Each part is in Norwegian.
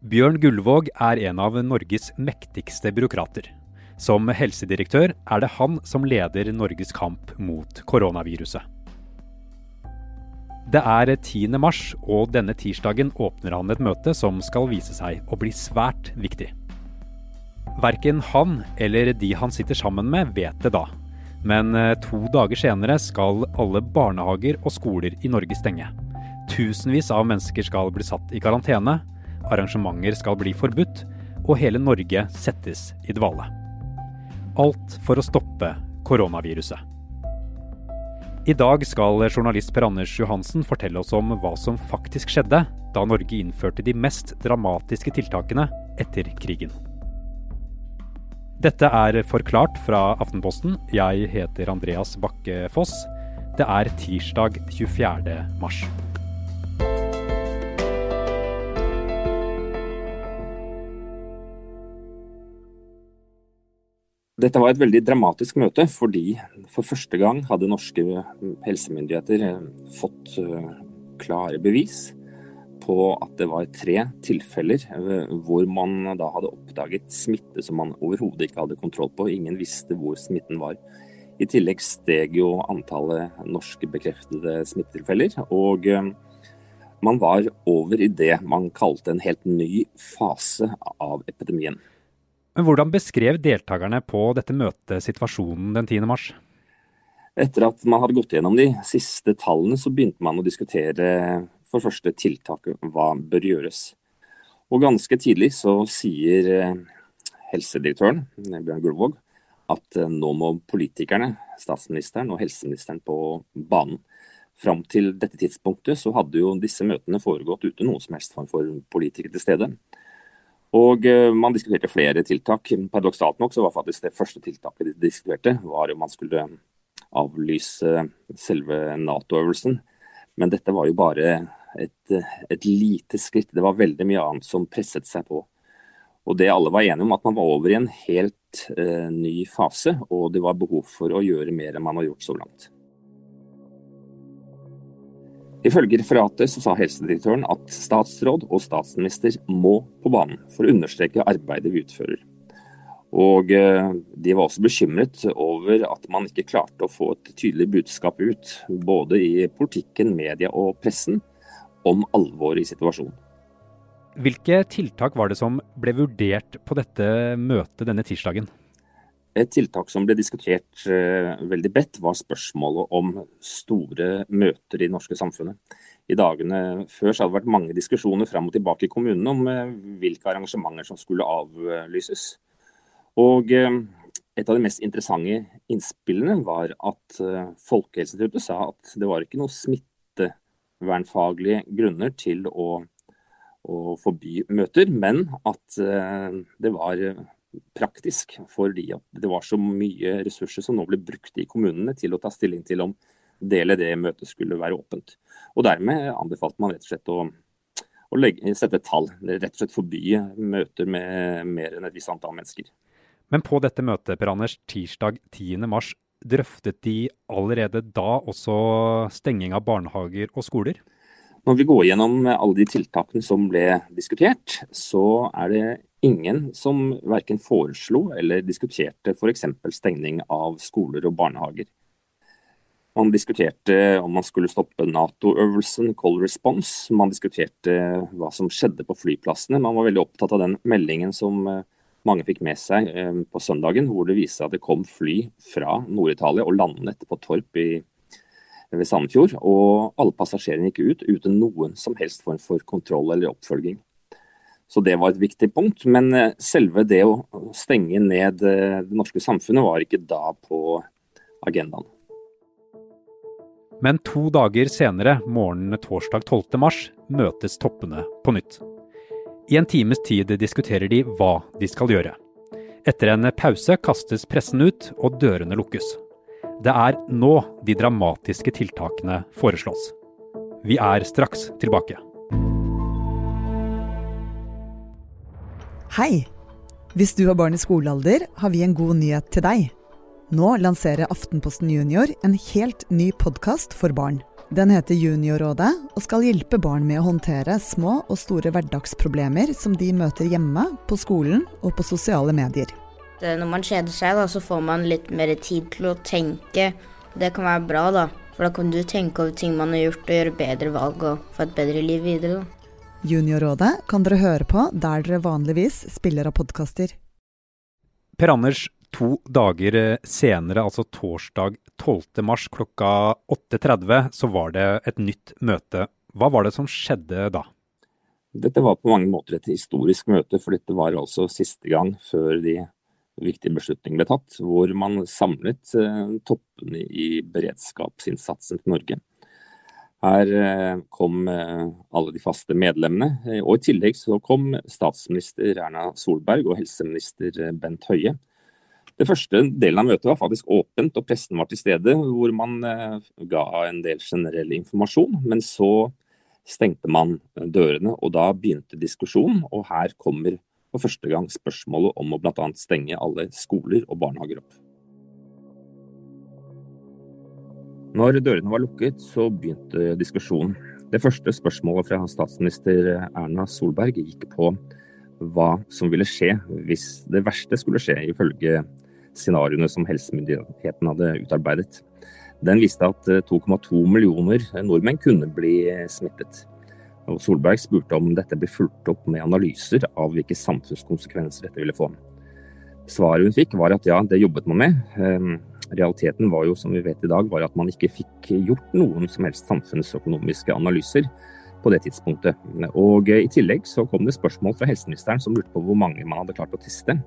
Bjørn Gullvåg er en av Norges mektigste byråkrater. Som helsedirektør er det han som leder Norges kamp mot koronaviruset. Det er 10. mars, og denne tirsdagen åpner han et møte som skal vise seg å bli svært viktig. Verken han eller de han sitter sammen med vet det da. Men eh, to dager senere skal alle barnehager og skoler i Norge stenge. Tusenvis av mennesker skal bli satt i karantene, arrangementer skal bli forbudt, og hele Norge settes i dvale. Alt for å stoppe koronaviruset. I dag skal journalist Per Anders Johansen fortelle oss om hva som faktisk skjedde da Norge innførte de mest dramatiske tiltakene etter krigen. Dette er Forklart fra Aftenposten. Jeg heter Andreas Bakke Foss. Det er tirsdag 24. mars. Dette var et veldig dramatisk møte, fordi for første gang hadde norske helsemyndigheter eh, fått eh, klare bevis på at det var tre tilfeller eh, hvor man da hadde oppdaget smitte som man overhodet ikke hadde kontroll på. Ingen visste hvor smitten var. I tillegg steg jo antallet norske bekreftede smittetilfeller. Og man var over i det man kalte en helt ny fase av epidemien. Men Hvordan beskrev deltakerne på dette møtet situasjonen den 10. mars? Etter at man hadde gått gjennom de siste tallene, så begynte man å diskutere for første tiltaket hva bør gjøres. Og ganske tidlig så sier eh, helsedirektøren Bjørn Gullvåg at eh, nå må politikerne, statsministeren og helseministeren på banen. Fram til dette tidspunktet så hadde jo disse møtene foregått uten noen som helst form for politikere til stede. Og eh, man diskuterte flere tiltak. Paradoksalt nok så var faktisk det første tiltaket de diskuterte, var om man skulle avlyse selve Nato-øvelsen. Men dette var jo bare et, et, lite skritt. Det var veldig mye annet som presset seg på. Og det alle var enige om, at man var over i en helt uh, ny fase, og det var behov for å gjøre mer enn man har gjort så langt. Ifølge referatet så sa helsedirektøren at statsråd og statsminister må på banen for å understreke arbeidet vi utfører. Og eh, de var også bekymret over at man ikke klarte å få et tydelig budskap ut, både i politikken, media og pressen, om alvoret i situasjonen. Hvilke tiltak var det som ble vurdert på dette møtet denne tirsdagen? Et tiltak som ble diskutert uh, veldig bredt, var spørsmålet om store møter i det norske samfunnet. I dagene før så hadde det vært mange diskusjoner fram og tilbake i kommunene om uh, hvilke arrangementer som skulle avlyses. Og uh, et av de mest interessante innspillene var at Folkehelseinstituttet sa at det var ikke noen smittevernfaglige grunner til å, å forby møter, men at det var praktisk, fordi det var så mye ressurser som nå ble brukt i kommunene til å ta stilling til om det eller det møtet skulle være åpent. Og Dermed anbefalte man rett og slett å, å legge, sette et tall, rett og slett forby møter med mer enn et visst antall mennesker. Men på dette møtet Per Anders, tirsdag 10.3, drøftet de allerede da også stenging av barnehager og skoler? Når vi går gjennom alle de tiltakene som ble diskutert, så er det ingen som verken foreslo eller diskuterte f.eks. stengning av skoler og barnehager. Man diskuterte om man skulle stoppe Nato-øvelsen Cold Response. Man diskuterte hva som skjedde på flyplassene. Man var veldig opptatt av den meldingen som eh, mange fikk med seg eh, på søndagen, hvor det viste at det kom fly fra Nord-Italia og landet på Torp i, ved Sandefjord. Og alle passasjerene gikk ut uten noen som helst form for kontroll eller oppfølging. Så det var et viktig punkt. Men eh, selve det å stenge ned eh, det norske samfunnet var ikke da på agendaen. Men to dager senere, morgenen torsdag 12.3, møtes toppene på nytt. I en times tid diskuterer de hva de skal gjøre. Etter en pause kastes pressen ut, og dørene lukkes. Det er nå de dramatiske tiltakene foreslås. Vi er straks tilbake. Hei! Hvis du har barn i skolealder, har vi en god nyhet til deg. Nå lanserer Aftenposten Junior en helt ny podkast for barn. Den heter Juniorrådet og skal hjelpe barn med å håndtere små og store hverdagsproblemer som de møter hjemme, på skolen og på sosiale medier. Når man kjeder seg, da, så får man litt mer tid til å tenke. Det kan være bra, da. For da kan du tenke over ting man har gjort, og gjøre bedre valg og få et bedre liv videre. Da. Juniorrådet kan dere høre på der dere vanligvis spiller av podkaster. Per Anders, to dager senere, altså torsdag 12. mars klokka 8.30, så var det et nytt møte. Hva var det som skjedde da? Dette var på mange måter et historisk møte, for dette var altså siste gang før de viktige beslutninger ble tatt, hvor man samlet eh, toppene i beredskapsinnsatsen til Norge. Her eh, kom eh, alle de faste medlemmene, og i tillegg så kom statsminister Erna Solberg og helseminister Bent Høie. Det første delen av møtet var faktisk åpent, og pressen var til stede, hvor man ga en del generell informasjon. Men så stengte man dørene, og da begynte diskusjonen. Og her kommer for første gang spørsmålet om å bl.a. stenge alle skoler og barnehager opp. Når dørene var lukket, så begynte diskusjonen. Det første spørsmålet fra statsminister Erna Solberg gikk på hva som ville skje hvis det verste skulle skje, ifølge scenarioene som helsemyndighetene hadde utarbeidet. Den viste at 2,2 millioner nordmenn kunne bli smittet. Og Solberg spurte om dette ble fulgt opp med analyser av hvilke samfunnskonsekvenser dette ville få. Svaret hun fikk var at ja, det jobbet man med. Ehm, realiteten var jo, som vi vet i dag, var at man ikke fikk gjort noen som helst samfunnsøkonomiske analyser på det tidspunktet. Og i tillegg så kom det spørsmål fra helseministeren som lurte på hvor mange man hadde klart å teste.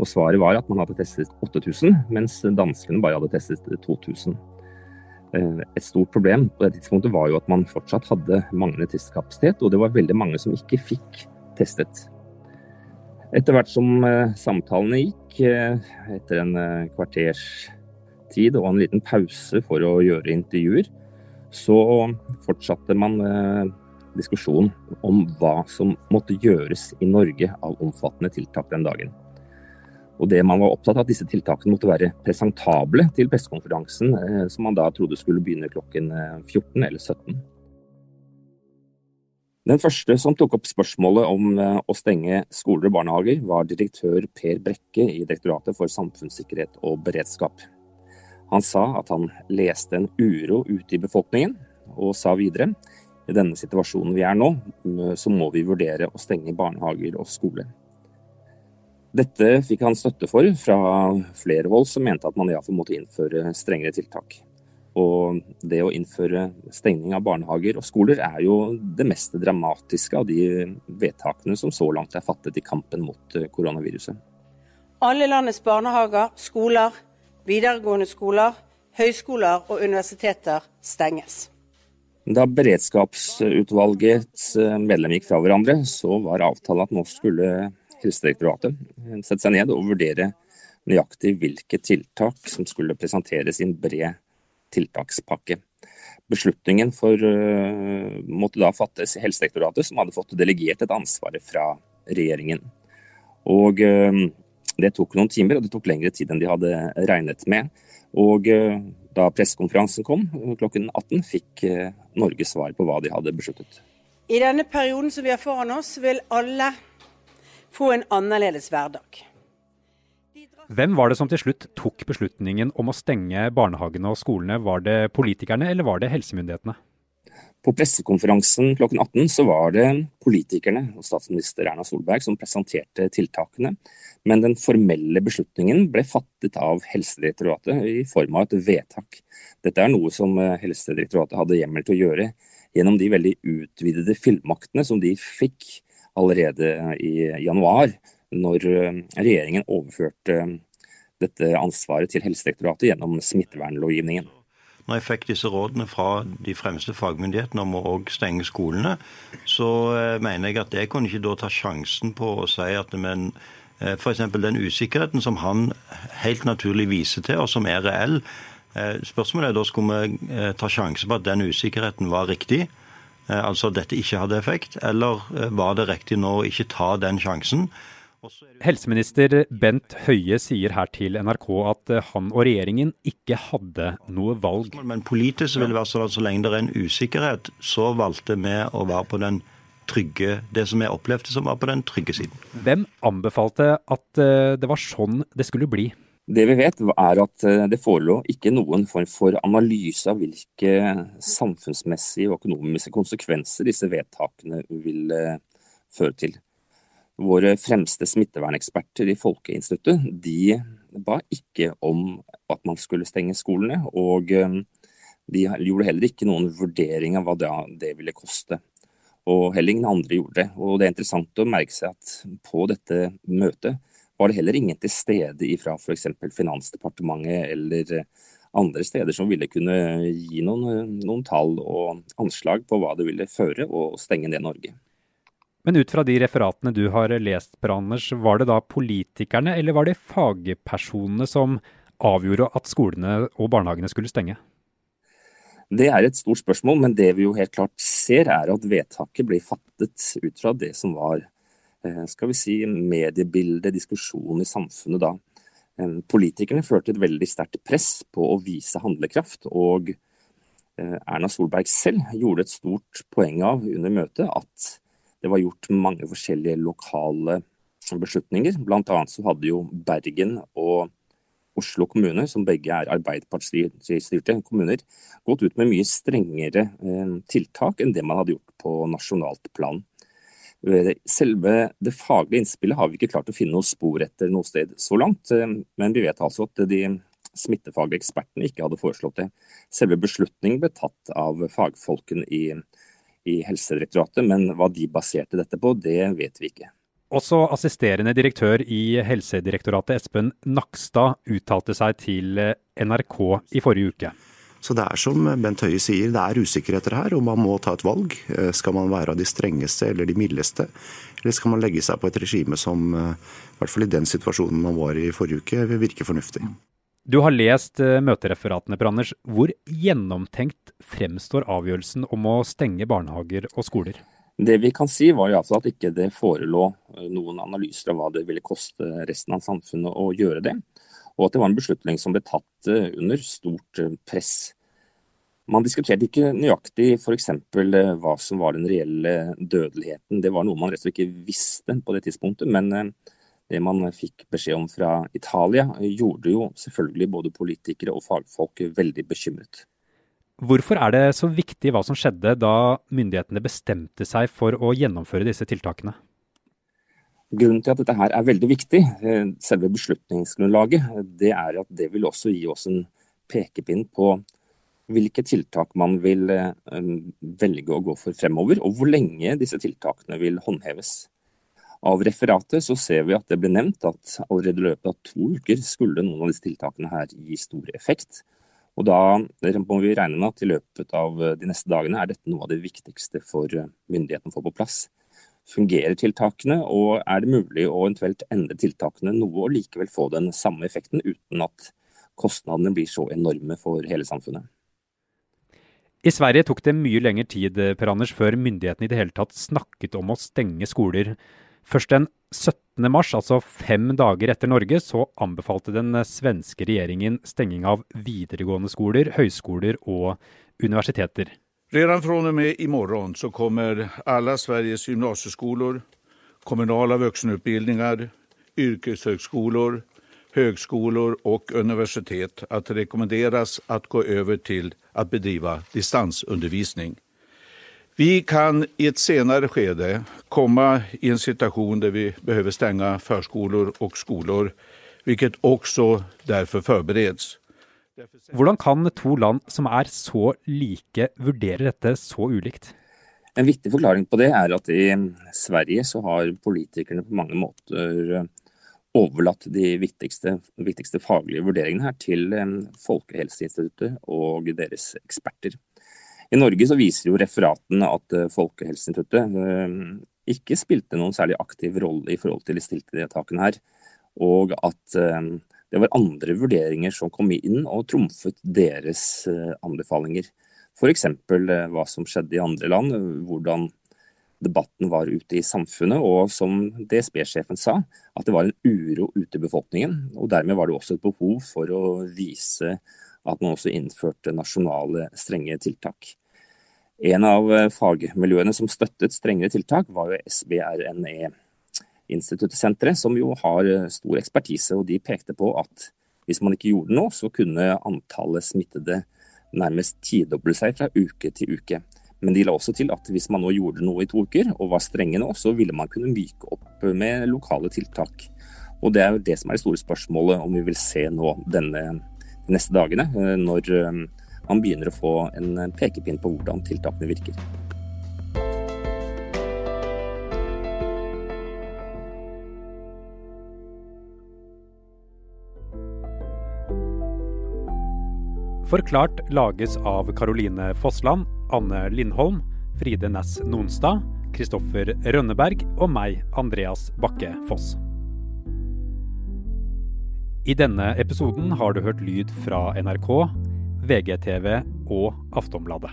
Og svaret var at man hadde testet 8000, mens danskene bare hadde testet 2000. Eh, et stort problem på det tidspunktet var jo at man fortsatt hadde manglende testkapasitet, og det var veldig mange som ikke fikk testet. Etter hvert som eh, samtalene gikk, eh, etter en kvarters tid og en liten pause for å gjøre intervjuer, så fortsatte man diskusjon om hva som måtte gjøres i Norge av omfattende tiltak den dagen. Og det man var opptatt av, at disse tiltakene måtte være presentable til pressekonferansen, eh, som man da trodde skulle begynne klokken 14 eh, eller 17. Den første som tok opp spørsmålet om eh, å stenge skoler og barnehager, var direktør Per Brekke i Direktoratet for samfunnssikkerhet og beredskap. Han sa at han leste en uro ute i befolkningen, og sa videre i denne situasjonen vi er nå, så må vi vurdere å stenge barnehager og skoler. Dette fikk han støtte for fra flere hold, som mente at man iallfall måtte innføre strengere tiltak. Og det å innføre stengning av barnehager og skoler er jo det mest dramatiske av de vedtakene som så langt er fattet i kampen mot eh, koronaviruset. Alle landets barnehager, skoler, videregående skoler, høyskoler og universiteter stenges. Da beredskapsutvalgets eh, medlem gikk fra hverandre, så var avtalen at nå skulle Helsedirektoratet sette seg ned og vurdere nøyaktig hvilke tiltak som skulle presenteres i en bred tiltakspakke. Beslutningen for, uh, måtte da fattes i Helsedirektoratet, som hadde fått delegert et ansvar fra regjeringen. Og uh, Det tok noen timer, og det tok lengre tid enn de hadde regnet med. Og Da pressekonferansen kom klokken 18, fikk Norge svar på hva de hadde besluttet. I denne perioden som vi har foran oss, vil alle få en annerledes hverdag. Hvem var det som til slutt tok beslutningen om å stenge barnehagene og skolene? Var det politikerne, eller var det helsemyndighetene? På pressekonferansen klokken 18 så var det politikerne og statsminister Erna Solberg som presenterte tiltakene, men den formelle beslutningen ble fattet av Helsedirektoratet i form av et vedtak. Dette er noe som Helsedirektoratet hadde hjemmel til å gjøre gjennom de veldig utvidede fullmaktene som de fikk allerede i januar, når eh, regjeringen overførte eh, dette ansvaret til Helsedirektoratet gjennom smittevernlovgivningen. Når jeg fikk disse rådene fra de fremste fagmyndighetene om å stenge skolene, så eh, mener jeg at jeg kunne ikke da ta sjansen på å si at men f.eks. den usikkerheten som han helt naturlig viser til, og som er reell. Spørsmålet er da skulle vi ta sjansen på at den usikkerheten var riktig. Eh, altså at dette ikke hadde effekt, eller eh, var det riktig nå å ikke ta den sjansen? Helseminister Bent Høie sier her til NRK at han og regjeringen ikke hadde noe valg. Men politisk vil det være sånn at så lenge det er en usikkerhet, så valgte vi å være på den trygge, det som jeg opplevde som var på den trygge siden. Hvem anbefalte at eh, det var sånn det skulle bli? Det vi vet er at eh, det forelå ikke noen form for analyse av hvilke samfunnsmessige og økonomiske konsekvenser disse vedtakene vil føre til. Våre fremste smitteverneksperter i Folkeinstituttet de ba ikke om at man skulle stenge skolene. Og eh, de gjorde heller ikke noen vurdering av hva det ville koste. Og heller ingen andre gjorde det. Og det er interessant å merke seg at på dette møtet var det heller ingen til stede fra f.eks. Finansdepartementet eller andre steder som ville kunne gi noen, noen tall og anslag på hva det ville føre å stenge ned Norge. Men ut fra de referatene du har lest, Per Anders, var det da politikerne eller var det fagpersonene som avgjorde at skolene og barnehagene skulle stenge? Det er et stort spørsmål, men det vi jo helt klart ser er at vedtaket blir fattet ut fra det som var eh, skal vi si, mediebildet, diskusjon i samfunnet da. Eh, politikerne førte et veldig sterkt press på å vise handlekraft. og eh, Erna Solberg selv gjorde et stort poeng av under møtet at det var gjort mange forskjellige lokale beslutninger. Blant annet så hadde jo Bergen og Oslo kommune, som begge er Arbeiderparti-styrte kommuner, gått ut med mye strengere eh, tiltak enn det man hadde gjort på nasjonalt plan. Selve det faglige innspillet har vi ikke klart å finne noe spor etter noe sted så langt, eh, men vi vet altså at de smittefaglige ekspertene ikke hadde foreslått det. Selve beslutningen ble tatt av fagfolkene i i Helsedirektoratet, men hva de baserte dette på, det vet vi ikke. Også assisterende direktør i Helsedirektoratet, Espen Nakstad, uttalte seg til NRK i forrige uke. Så det er som Bent Høie sier, det er usikkerheter her, og man må ta et valg. Eh, skal man være av de strengeste eller de mildeste, eller skal man legge seg på et regime som, eh, i hvert fall i den situasjonen man var i forrige uke, vil virke fornuftig? Du har lest uh, møtereferatene, Per Anders. Hvor gjennomtenkt fremstår avgjørelsen om å stenge barnehager og skoler? Det vi kan si var altså at ikke det forelå eh, noen analyser av hva det ville koste resten av samfunnet å gjøre det. Og at det var en beslutning som ble tatt uh, under stort uh, press. Man diskuterte ikke nøyaktig f.eks. hva som var den reelle dødeligheten. Det var noe man rett og slett ikke visste på det tidspunktet. men det man fikk beskjed om fra Italia, gjorde jo selvfølgelig både politikere og fagfolk veldig bekymret. Hvorfor er det så viktig hva som skjedde da myndighetene bestemte seg for å gjennomføre disse tiltakene? Grunnen til at dette her er veldig viktig, eh, selve beslutningsgrunnlaget, det er at det vil også gi oss en pekepinn på hvilke tiltak man vil eh, velge å gå for fremover, og hvor lenge disse tiltakene vil håndheves. Av referatet så ser vi at det ble nevnt at allerede i løpet av to uker skulle noen av disse tiltakene her gi stor effekt. Og da må vi regne med at i løpet av de neste dagene er dette noe av det viktigste for myndighetene å få på plass. Fungerer tiltakene, og er det mulig å eventuelt endre tiltakene noe og likevel få den samme effekten uten at kostnadene blir så enorme for hele samfunnet? I Sverige tok det mye lengre tid Per Anders, før myndighetene i det hele tatt snakket om å stenge skoler. Først den 17. mars, altså fem dager etter Norge, så anbefalte den svenske regjeringen stenging av videregående skoler, høyskoler og universiteter. Redan från och med imorgon så kommer alla Sveriges gymnasieskoler, kommunala vuxenutbildningar, yrkeshögskolor, högskolor och universitet att rekommenderas att gå över till att bedriva distansundervisning. Vi kan i et senere skede komme i en situasjon der vi behöver stänga förskolor og skoler, vilket også derfor forberedes. Hvordan kan to land som er så like, vurdere dette så ulikt? En viktig forklaring på det er at i Sverige så har politikerne på mange måter overlatt de viktigste, viktigste faglige vurderingene her til Folkehelseinstituttet og deres eksperter. I Norge så viser jo referatene at eh, Folkehelseinstituttet eh, ikke spilte noen særlig aktiv rolle i forhold til de stilte vedtakene her, og at eh, det var andre vurderinger som kom inn og trumfet deres anbefalinger. F.eks. hva som skjedde i andre land, hvordan debatten var ute i samfunnet, og som DSB-sjefen sa, at det var en uro ute i befolkningen. og Dermed var det også et behov for å vise at man også innførte nasjonale strenge tiltak. En av fagmiljøene som støttet strengere tiltak, var jo SBRNE-instituttsenteret, som jo har stor ekspertise. og De pekte på at hvis man ikke gjorde noe, så kunne antallet smittede nærmest tidoble seg fra uke til uke. Men de la også til at hvis man nå gjorde noe i to uker, og var strenge nå, så ville man kunne myke opp med lokale tiltak. Og det er jo det som er det store spørsmålet, om vi vil se nå denne, de neste dagene, eh, når eh, man begynner å få en pekepinn på hvordan tiltakene virker. Forklart lages av Caroline Fossland, Anne Lindholm, Fride Næss Nonstad, Kristoffer Rønneberg og meg, Andreas Bakke Foss. I denne episoden har du hørt lyd fra NRK, VGTV og Aftonbladet.